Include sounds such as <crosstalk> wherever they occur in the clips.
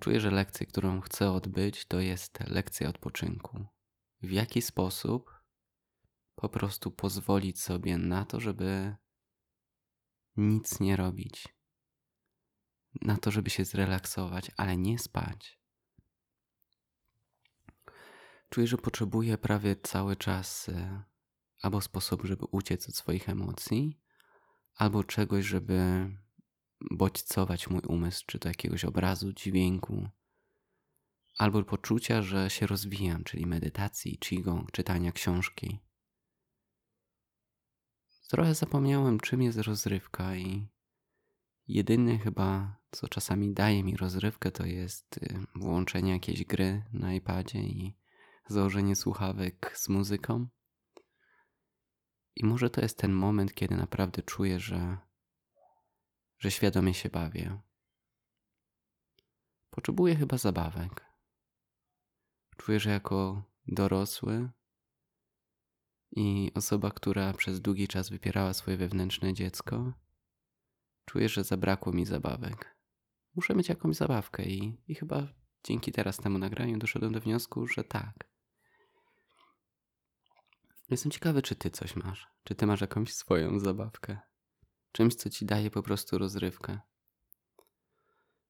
Czuję, że lekcję, którą chcę odbyć, to jest lekcja odpoczynku. W jaki sposób po prostu pozwolić sobie na to, żeby nic nie robić, na to, żeby się zrelaksować, ale nie spać. Czuję, że potrzebuję prawie cały czas e, albo sposób, żeby uciec od swoich emocji, albo czegoś, żeby bodźcować mój umysł, czy to jakiegoś obrazu, dźwięku, albo poczucia, że się rozwijam, czyli medytacji, qigong, czytania książki. Trochę zapomniałem, czym jest rozrywka, i jedyne chyba, co czasami daje mi rozrywkę, to jest y, włączenie jakiejś gry na iPadzie i założenie słuchawek z muzyką. I może to jest ten moment, kiedy naprawdę czuję, że że świadomie się bawię. Potrzebuję chyba zabawek. Czuję, że jako dorosły i osoba, która przez długi czas wypierała swoje wewnętrzne dziecko, czuję, że zabrakło mi zabawek. Muszę mieć jakąś zabawkę i, i chyba dzięki teraz temu nagraniu doszedłem do wniosku, że tak. Jestem ciekawy, czy ty coś masz. Czy ty masz jakąś swoją zabawkę? Czymś, co ci daje po prostu rozrywkę.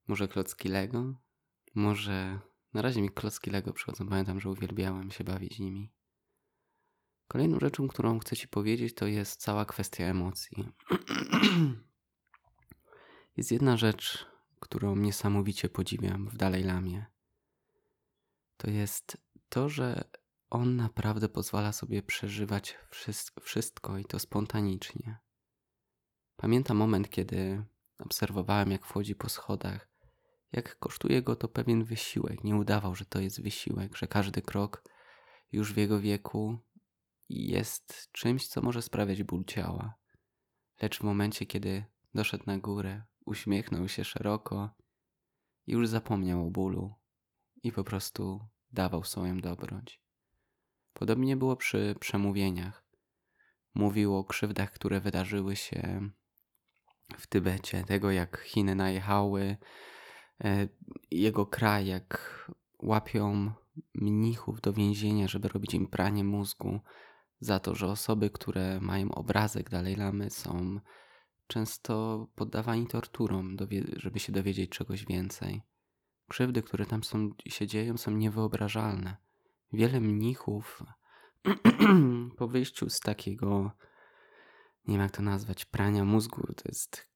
Może klocki Lego? Może... Na razie mi klocki Lego przychodzą. Pamiętam, że uwielbiałem się bawić nimi. Kolejną rzeczą, którą chcę ci powiedzieć, to jest cała kwestia emocji. <clears throat> jest jedna rzecz, którą niesamowicie podziwiam w Dalej Lamie. To jest to, że on naprawdę pozwala sobie przeżywać wszystko i to spontanicznie. Pamiętam moment, kiedy obserwowałem, jak wchodzi po schodach, jak kosztuje go to pewien wysiłek. Nie udawał, że to jest wysiłek, że każdy krok już w jego wieku jest czymś, co może sprawiać ból ciała. Lecz w momencie, kiedy doszedł na górę, uśmiechnął się szeroko i już zapomniał o bólu i po prostu dawał swoją dobroć. Podobnie było przy przemówieniach. Mówił o krzywdach, które wydarzyły się w Tybecie, tego jak Chiny najechały, e, jego kraj, jak łapią mnichów do więzienia, żeby robić im pranie mózgu, za to, że osoby, które mają obrazek Dalej Lamy są często poddawani torturom, żeby się dowiedzieć czegoś więcej. Krzywdy, które tam są, się dzieją, są niewyobrażalne. Wiele mnichów <clears throat> po wyjściu z takiego nie wiem jak to nazwać, prania mózgu, to jest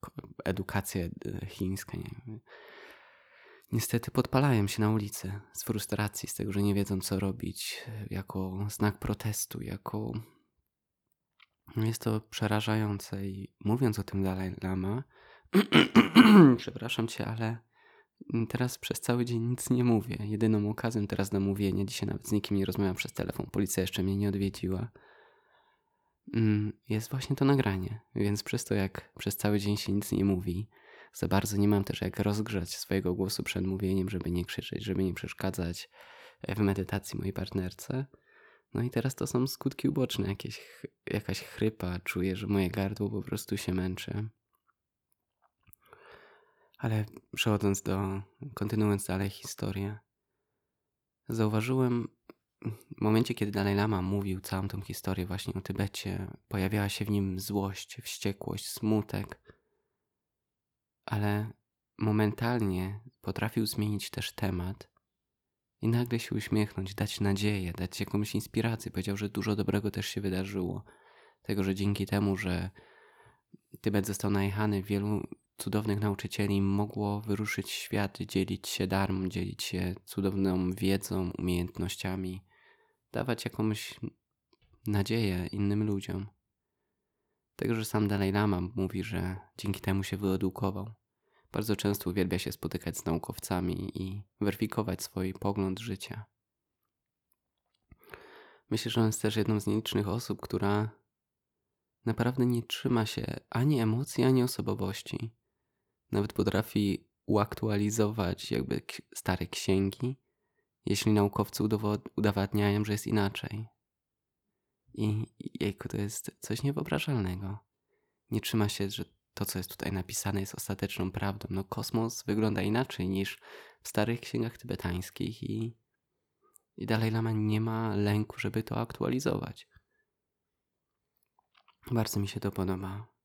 edukacja e, chińska. Nie? Niestety podpalają się na ulicy z frustracji, z tego, że nie wiedzą co robić, jako znak protestu, jako. Jest to przerażające i mówiąc o tym Dalaj Lama, <clears throat> przepraszam cię, ale teraz przez cały dzień nic nie mówię. Jedyną okazją teraz na mówienie, dzisiaj nawet z nikim nie rozmawiam przez telefon, policja jeszcze mnie nie odwiedziła Mm, jest właśnie to nagranie. Więc przez to, jak przez cały dzień się nic nie mówi, za bardzo nie mam też jak rozgrzać swojego głosu przed mówieniem, żeby nie krzyczeć, żeby nie przeszkadzać e, w medytacji mojej partnerce. No i teraz to są skutki uboczne, jakieś, jakaś chrypa, czuję, że moje gardło po prostu się męczy. Ale przechodząc do, kontynuując dalej historię, zauważyłem w momencie, kiedy Dalai Lama mówił całą tą historię właśnie o Tybecie, pojawiała się w nim złość, wściekłość, smutek, ale momentalnie potrafił zmienić też temat i nagle się uśmiechnąć, dać nadzieję, dać jakąś inspirację. Powiedział, że dużo dobrego też się wydarzyło. Tego, że dzięki temu, że Tybet został najechany, wielu cudownych nauczycieli mogło wyruszyć świat, dzielić się darm, dzielić się cudowną wiedzą, umiejętnościami, dawać jakąś nadzieję innym ludziom. Tego, że sam Dalai Lama mówi, że dzięki temu się wyedukował. Bardzo często uwielbia się spotykać z naukowcami i weryfikować swój pogląd życia. Myślę, że on jest też jedną z nielicznych osób, która naprawdę nie trzyma się ani emocji, ani osobowości. Nawet potrafi uaktualizować jakby stare księgi, jeśli naukowcy udowadniają, że jest inaczej. I jejku, to jest coś niewyobrażalnego. Nie trzyma się, że to, co jest tutaj napisane, jest ostateczną prawdą. No, kosmos wygląda inaczej niż w starych księgach tybetańskich i, i Dalaj Lama nie ma lęku, żeby to aktualizować. Bardzo mi się to podoba.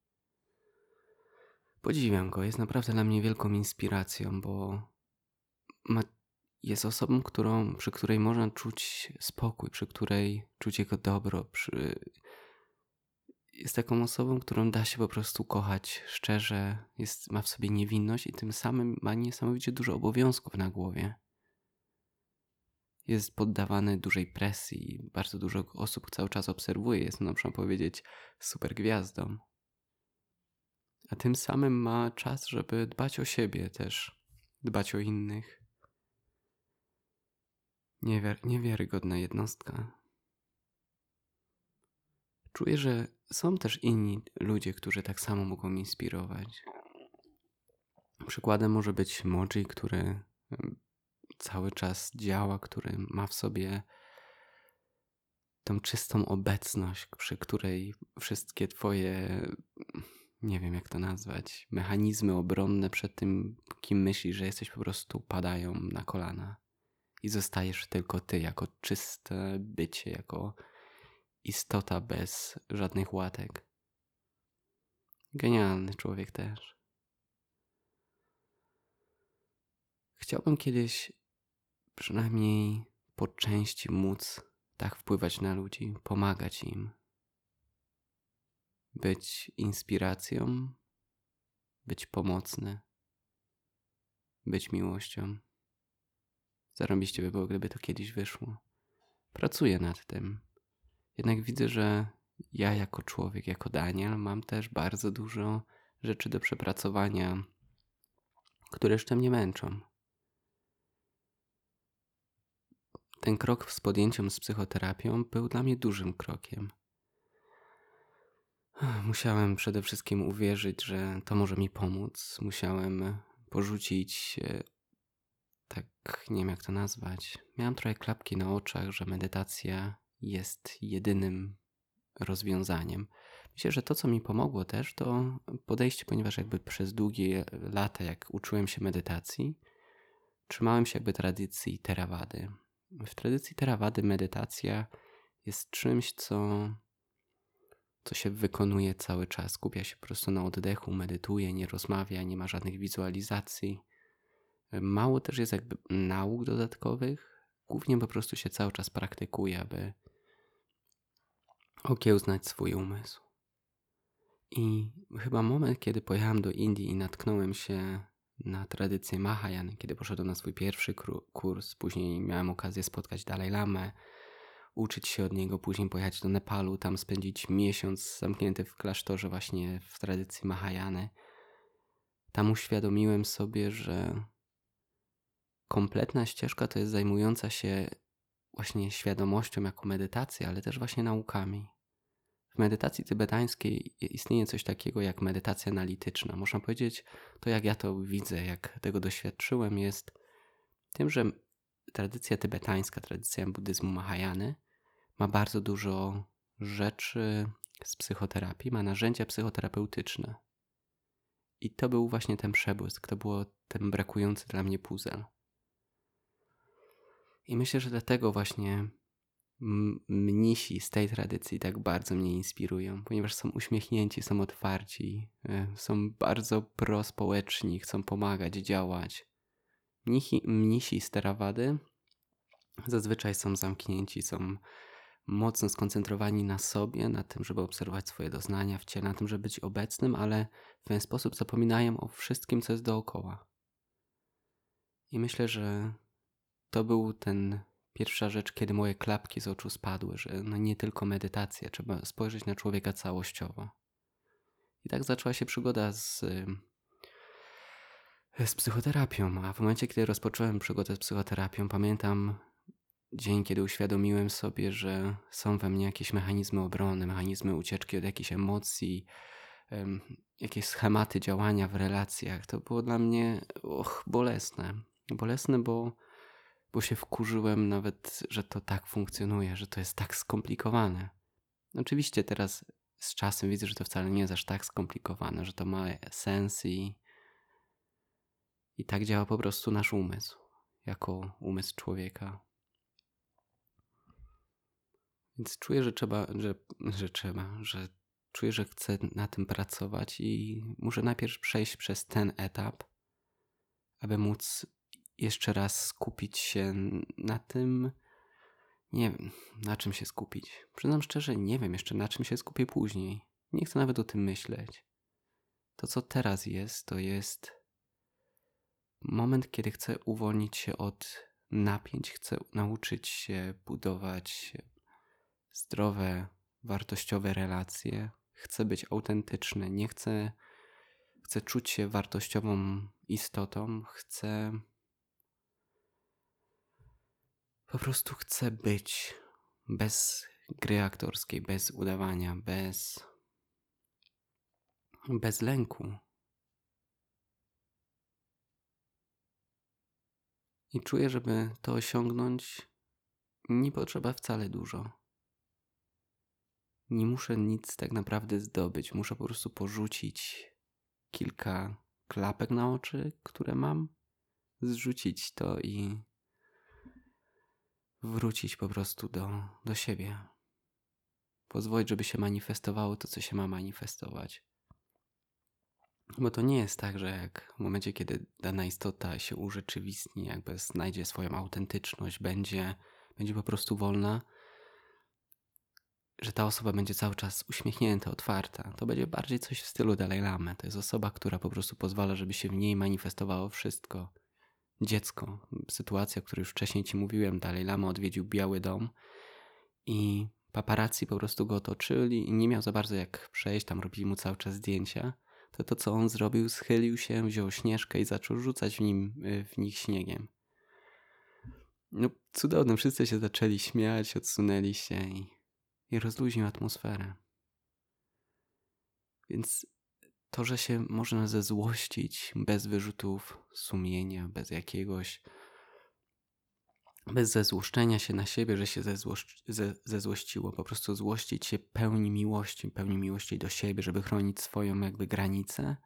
Podziwiam go, jest naprawdę dla mnie wielką inspiracją, bo ma, jest osobą, którą, przy której można czuć spokój, przy której czuć jego dobro, przy, jest taką osobą, którą da się po prostu kochać szczerze, jest, ma w sobie niewinność i tym samym ma niesamowicie dużo obowiązków na głowie. Jest poddawany dużej presji, bardzo dużo osób cały czas obserwuje, jest, można powiedzieć, super gwiazdą. A tym samym ma czas, żeby dbać o siebie też, dbać o innych. Niewiar niewiarygodna jednostka. Czuję, że są też inni ludzie, którzy tak samo mogą inspirować. Przykładem może być Moji, który cały czas działa, który ma w sobie tą czystą obecność, przy której wszystkie Twoje, nie wiem jak to nazwać, mechanizmy obronne przed tym, kim myślisz, że jesteś, po prostu padają na kolana. I zostajesz tylko Ty, jako czyste bycie, jako istota bez żadnych łatek. Genialny człowiek też. Chciałbym kiedyś przynajmniej po części móc tak wpływać na ludzi, pomagać im, być inspiracją, być pomocny, być miłością. Zarobiście by było, gdyby to kiedyś wyszło. Pracuję nad tym. Jednak widzę, że ja jako człowiek, jako Daniel, mam też bardzo dużo rzeczy do przepracowania, które jeszcze mnie męczą. Ten krok z podjęciem z psychoterapią był dla mnie dużym krokiem. Musiałem przede wszystkim uwierzyć, że to może mi pomóc. Musiałem porzucić tak, nie wiem jak to nazwać. Miałem trochę klapki na oczach, że medytacja jest jedynym rozwiązaniem. Myślę, że to, co mi pomogło też, to podejście, ponieważ jakby przez długie lata, jak uczyłem się medytacji, trzymałem się jakby tradycji Theravady. W tradycji Theravady medytacja jest czymś, co, co się wykonuje cały czas. Skupia się po prostu na oddechu, medytuje, nie rozmawia, nie ma żadnych wizualizacji. Mało też jest jakby nauk dodatkowych. Głównie po prostu się cały czas praktykuje, aby okiełznać swój umysł. I chyba moment, kiedy pojechałem do Indii i natknąłem się na tradycję Mahayana, kiedy poszedłem na swój pierwszy kurs, później miałem okazję spotkać Dalaj Lamę, uczyć się od niego, później pojechać do Nepalu, tam spędzić miesiąc zamknięty w klasztorze właśnie w tradycji Mahayany. Tam uświadomiłem sobie, że kompletna ścieżka to jest zajmująca się właśnie świadomością jako medytacja, ale też właśnie naukami. W medytacji tybetańskiej istnieje coś takiego jak medytacja analityczna. Można powiedzieć, to jak ja to widzę, jak tego doświadczyłem, jest tym, że tradycja tybetańska, tradycja buddyzmu Mahajany ma bardzo dużo rzeczy z psychoterapii, ma narzędzia psychoterapeutyczne. I to był właśnie ten przebłysk, to było ten brakujący dla mnie puzzle. I myślę, że dlatego właśnie mnisi z tej tradycji tak bardzo mnie inspirują, ponieważ są uśmiechnięci, są otwarci, e, są bardzo prospołeczni, chcą pomagać, działać. Mnisi, mnisi z Terawady zazwyczaj są zamknięci, są mocno skoncentrowani na sobie, na tym, żeby obserwować swoje doznania w ciele, na tym, żeby być obecnym, ale w ten sposób zapominają o wszystkim, co jest dookoła. I myślę, że to był ten pierwsza rzecz, kiedy moje klapki z oczu spadły, że no nie tylko medytacja, trzeba spojrzeć na człowieka całościowo. I tak zaczęła się przygoda z, z psychoterapią. A w momencie, kiedy rozpocząłem przygodę z psychoterapią, pamiętam dzień, kiedy uświadomiłem sobie, że są we mnie jakieś mechanizmy obrony, mechanizmy ucieczki od jakichś emocji, jakieś schematy działania w relacjach. To było dla mnie och, bolesne. Bolesne, bo bo się wkurzyłem nawet, że to tak funkcjonuje, że to jest tak skomplikowane. Oczywiście teraz z czasem widzę, że to wcale nie jest aż tak skomplikowane, że to ma sens i, i tak działa po prostu nasz umysł, jako umysł człowieka. Więc czuję, że trzeba, że, że trzeba, że czuję, że chcę na tym pracować i muszę najpierw przejść przez ten etap, aby móc jeszcze raz skupić się na tym, nie wiem, na czym się skupić. Przyznam szczerze, nie wiem jeszcze na czym się skupię później. Nie chcę nawet o tym myśleć. To, co teraz jest, to jest moment, kiedy chcę uwolnić się od napięć, chcę nauczyć się budować zdrowe, wartościowe relacje. Chcę być autentyczny, nie chcę, chcę czuć się wartościową istotą, chcę po prostu chcę być bez gry aktorskiej, bez udawania, bez, bez lęku. I czuję, żeby to osiągnąć, nie potrzeba wcale dużo. Nie muszę nic tak naprawdę zdobyć. Muszę po prostu porzucić kilka klapek na oczy, które mam, zrzucić to i wrócić po prostu do, do siebie. Pozwolić, żeby się manifestowało to, co się ma manifestować. Bo to nie jest tak, że jak w momencie, kiedy dana istota się urzeczywistni, jakby znajdzie swoją autentyczność, będzie, będzie po prostu wolna, że ta osoba będzie cały czas uśmiechnięta, otwarta. To będzie bardziej coś w stylu Dalai Lamy. To jest osoba, która po prostu pozwala, żeby się w niej manifestowało wszystko dziecko. Sytuacja, o której już wcześniej ci mówiłem, dalej Lama odwiedził Biały Dom i paparazzi po prostu go otoczyli i nie miał za bardzo jak przejść, tam robili mu cały czas zdjęcia. To to, co on zrobił, schylił się, wziął śnieżkę i zaczął rzucać w, nim, y, w nich śniegiem. No, cudowne, wszyscy się zaczęli śmiać, odsunęli się i, i rozluźnił atmosferę. Więc to, że się można zezłościć bez wyrzutów sumienia, bez jakiegoś, bez zezłoszczenia się na siebie, że się zezłoś, ze, zezłościło, po prostu złościć się pełni miłości, pełni miłości do siebie, żeby chronić swoją jakby granicę,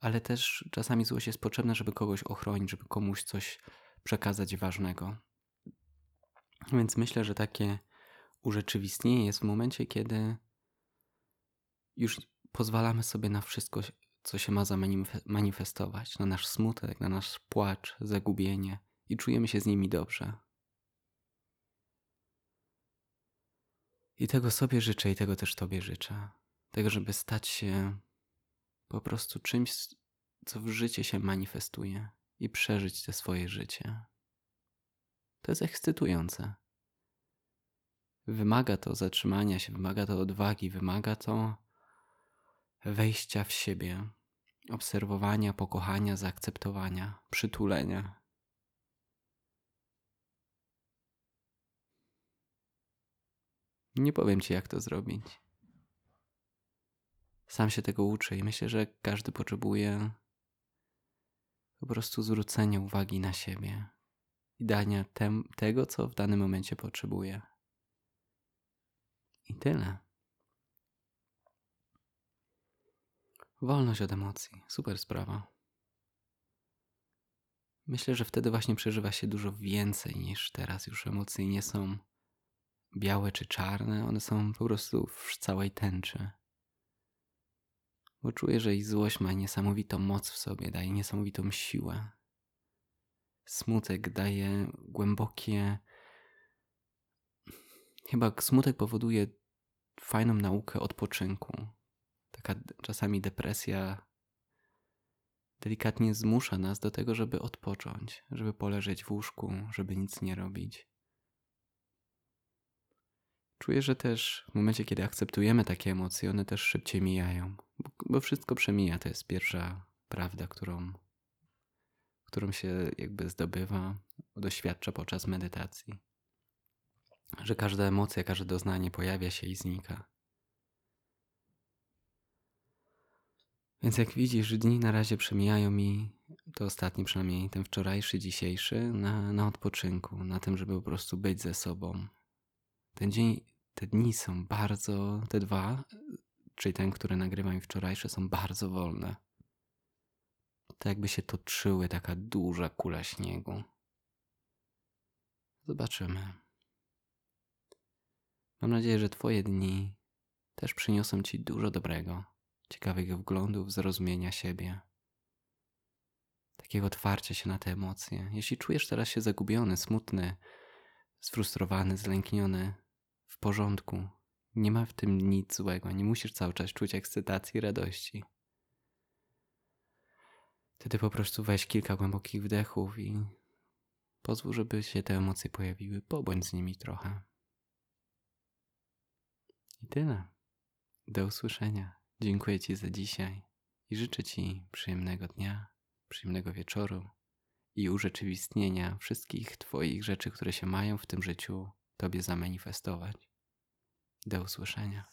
ale też czasami złość jest potrzebna, żeby kogoś ochronić, żeby komuś coś przekazać ważnego. Więc myślę, że takie urzeczywistnienie jest w momencie, kiedy już pozwalamy sobie na wszystko, co się ma zamanifestować, na nasz smutek, na nasz płacz, zagubienie i czujemy się z nimi dobrze. I tego sobie życzę i tego też Tobie życzę. Tego, żeby stać się po prostu czymś, co w życie się manifestuje i przeżyć te swoje życie. To jest ekscytujące. Wymaga to zatrzymania się, wymaga to odwagi, wymaga to wejścia w siebie, obserwowania, pokochania, zaakceptowania, przytulenia. Nie powiem ci, jak to zrobić. Sam się tego uczę i myślę, że każdy potrzebuje po prostu zwrócenia uwagi na siebie i dania tem, tego, co w danym momencie potrzebuje. I tyle. Wolność od emocji. Super sprawa. Myślę, że wtedy właśnie przeżywa się dużo więcej niż teraz. Już emocje nie są białe czy czarne, one są po prostu w całej tęczy. Bo czuję, że i złość ma niesamowitą moc w sobie, daje niesamowitą siłę. Smutek daje głębokie. Chyba smutek powoduje fajną naukę odpoczynku taka czasami depresja delikatnie zmusza nas do tego, żeby odpocząć, żeby poleżeć w łóżku, żeby nic nie robić. Czuję, że też w momencie, kiedy akceptujemy takie emocje, one też szybciej mijają, bo wszystko przemija. To jest pierwsza prawda, którą, którą się jakby zdobywa, doświadcza podczas medytacji. Że każda emocja, każde doznanie pojawia się i znika. Więc jak widzisz, dni na razie przemijają mi, to ostatni przynajmniej, ten wczorajszy, dzisiejszy, na, na odpoczynku, na tym, żeby po prostu być ze sobą. Ten dzień te dni są bardzo, te dwa, czyli ten, który nagrywam i wczorajszy, są bardzo wolne. To jakby się toczyły taka duża kula śniegu. Zobaczymy. Mam nadzieję, że Twoje dni też przyniosą Ci dużo dobrego, ciekawych wglądów, zrozumienia siebie, takiego otwarcia się na te emocje. Jeśli czujesz teraz się zagubiony, smutny, sfrustrowany, zlękniony, w porządku, nie ma w tym nic złego, nie musisz cały czas czuć ekscytacji radości. Wtedy po prostu weź kilka głębokich wdechów i pozwól, żeby się te emocje pojawiły. Pobądź z nimi trochę. I tyle. Do usłyszenia. Dziękuję Ci za dzisiaj i życzę Ci przyjemnego dnia, przyjemnego wieczoru i urzeczywistnienia wszystkich Twoich rzeczy, które się mają w tym życiu Tobie zamanifestować. Do usłyszenia.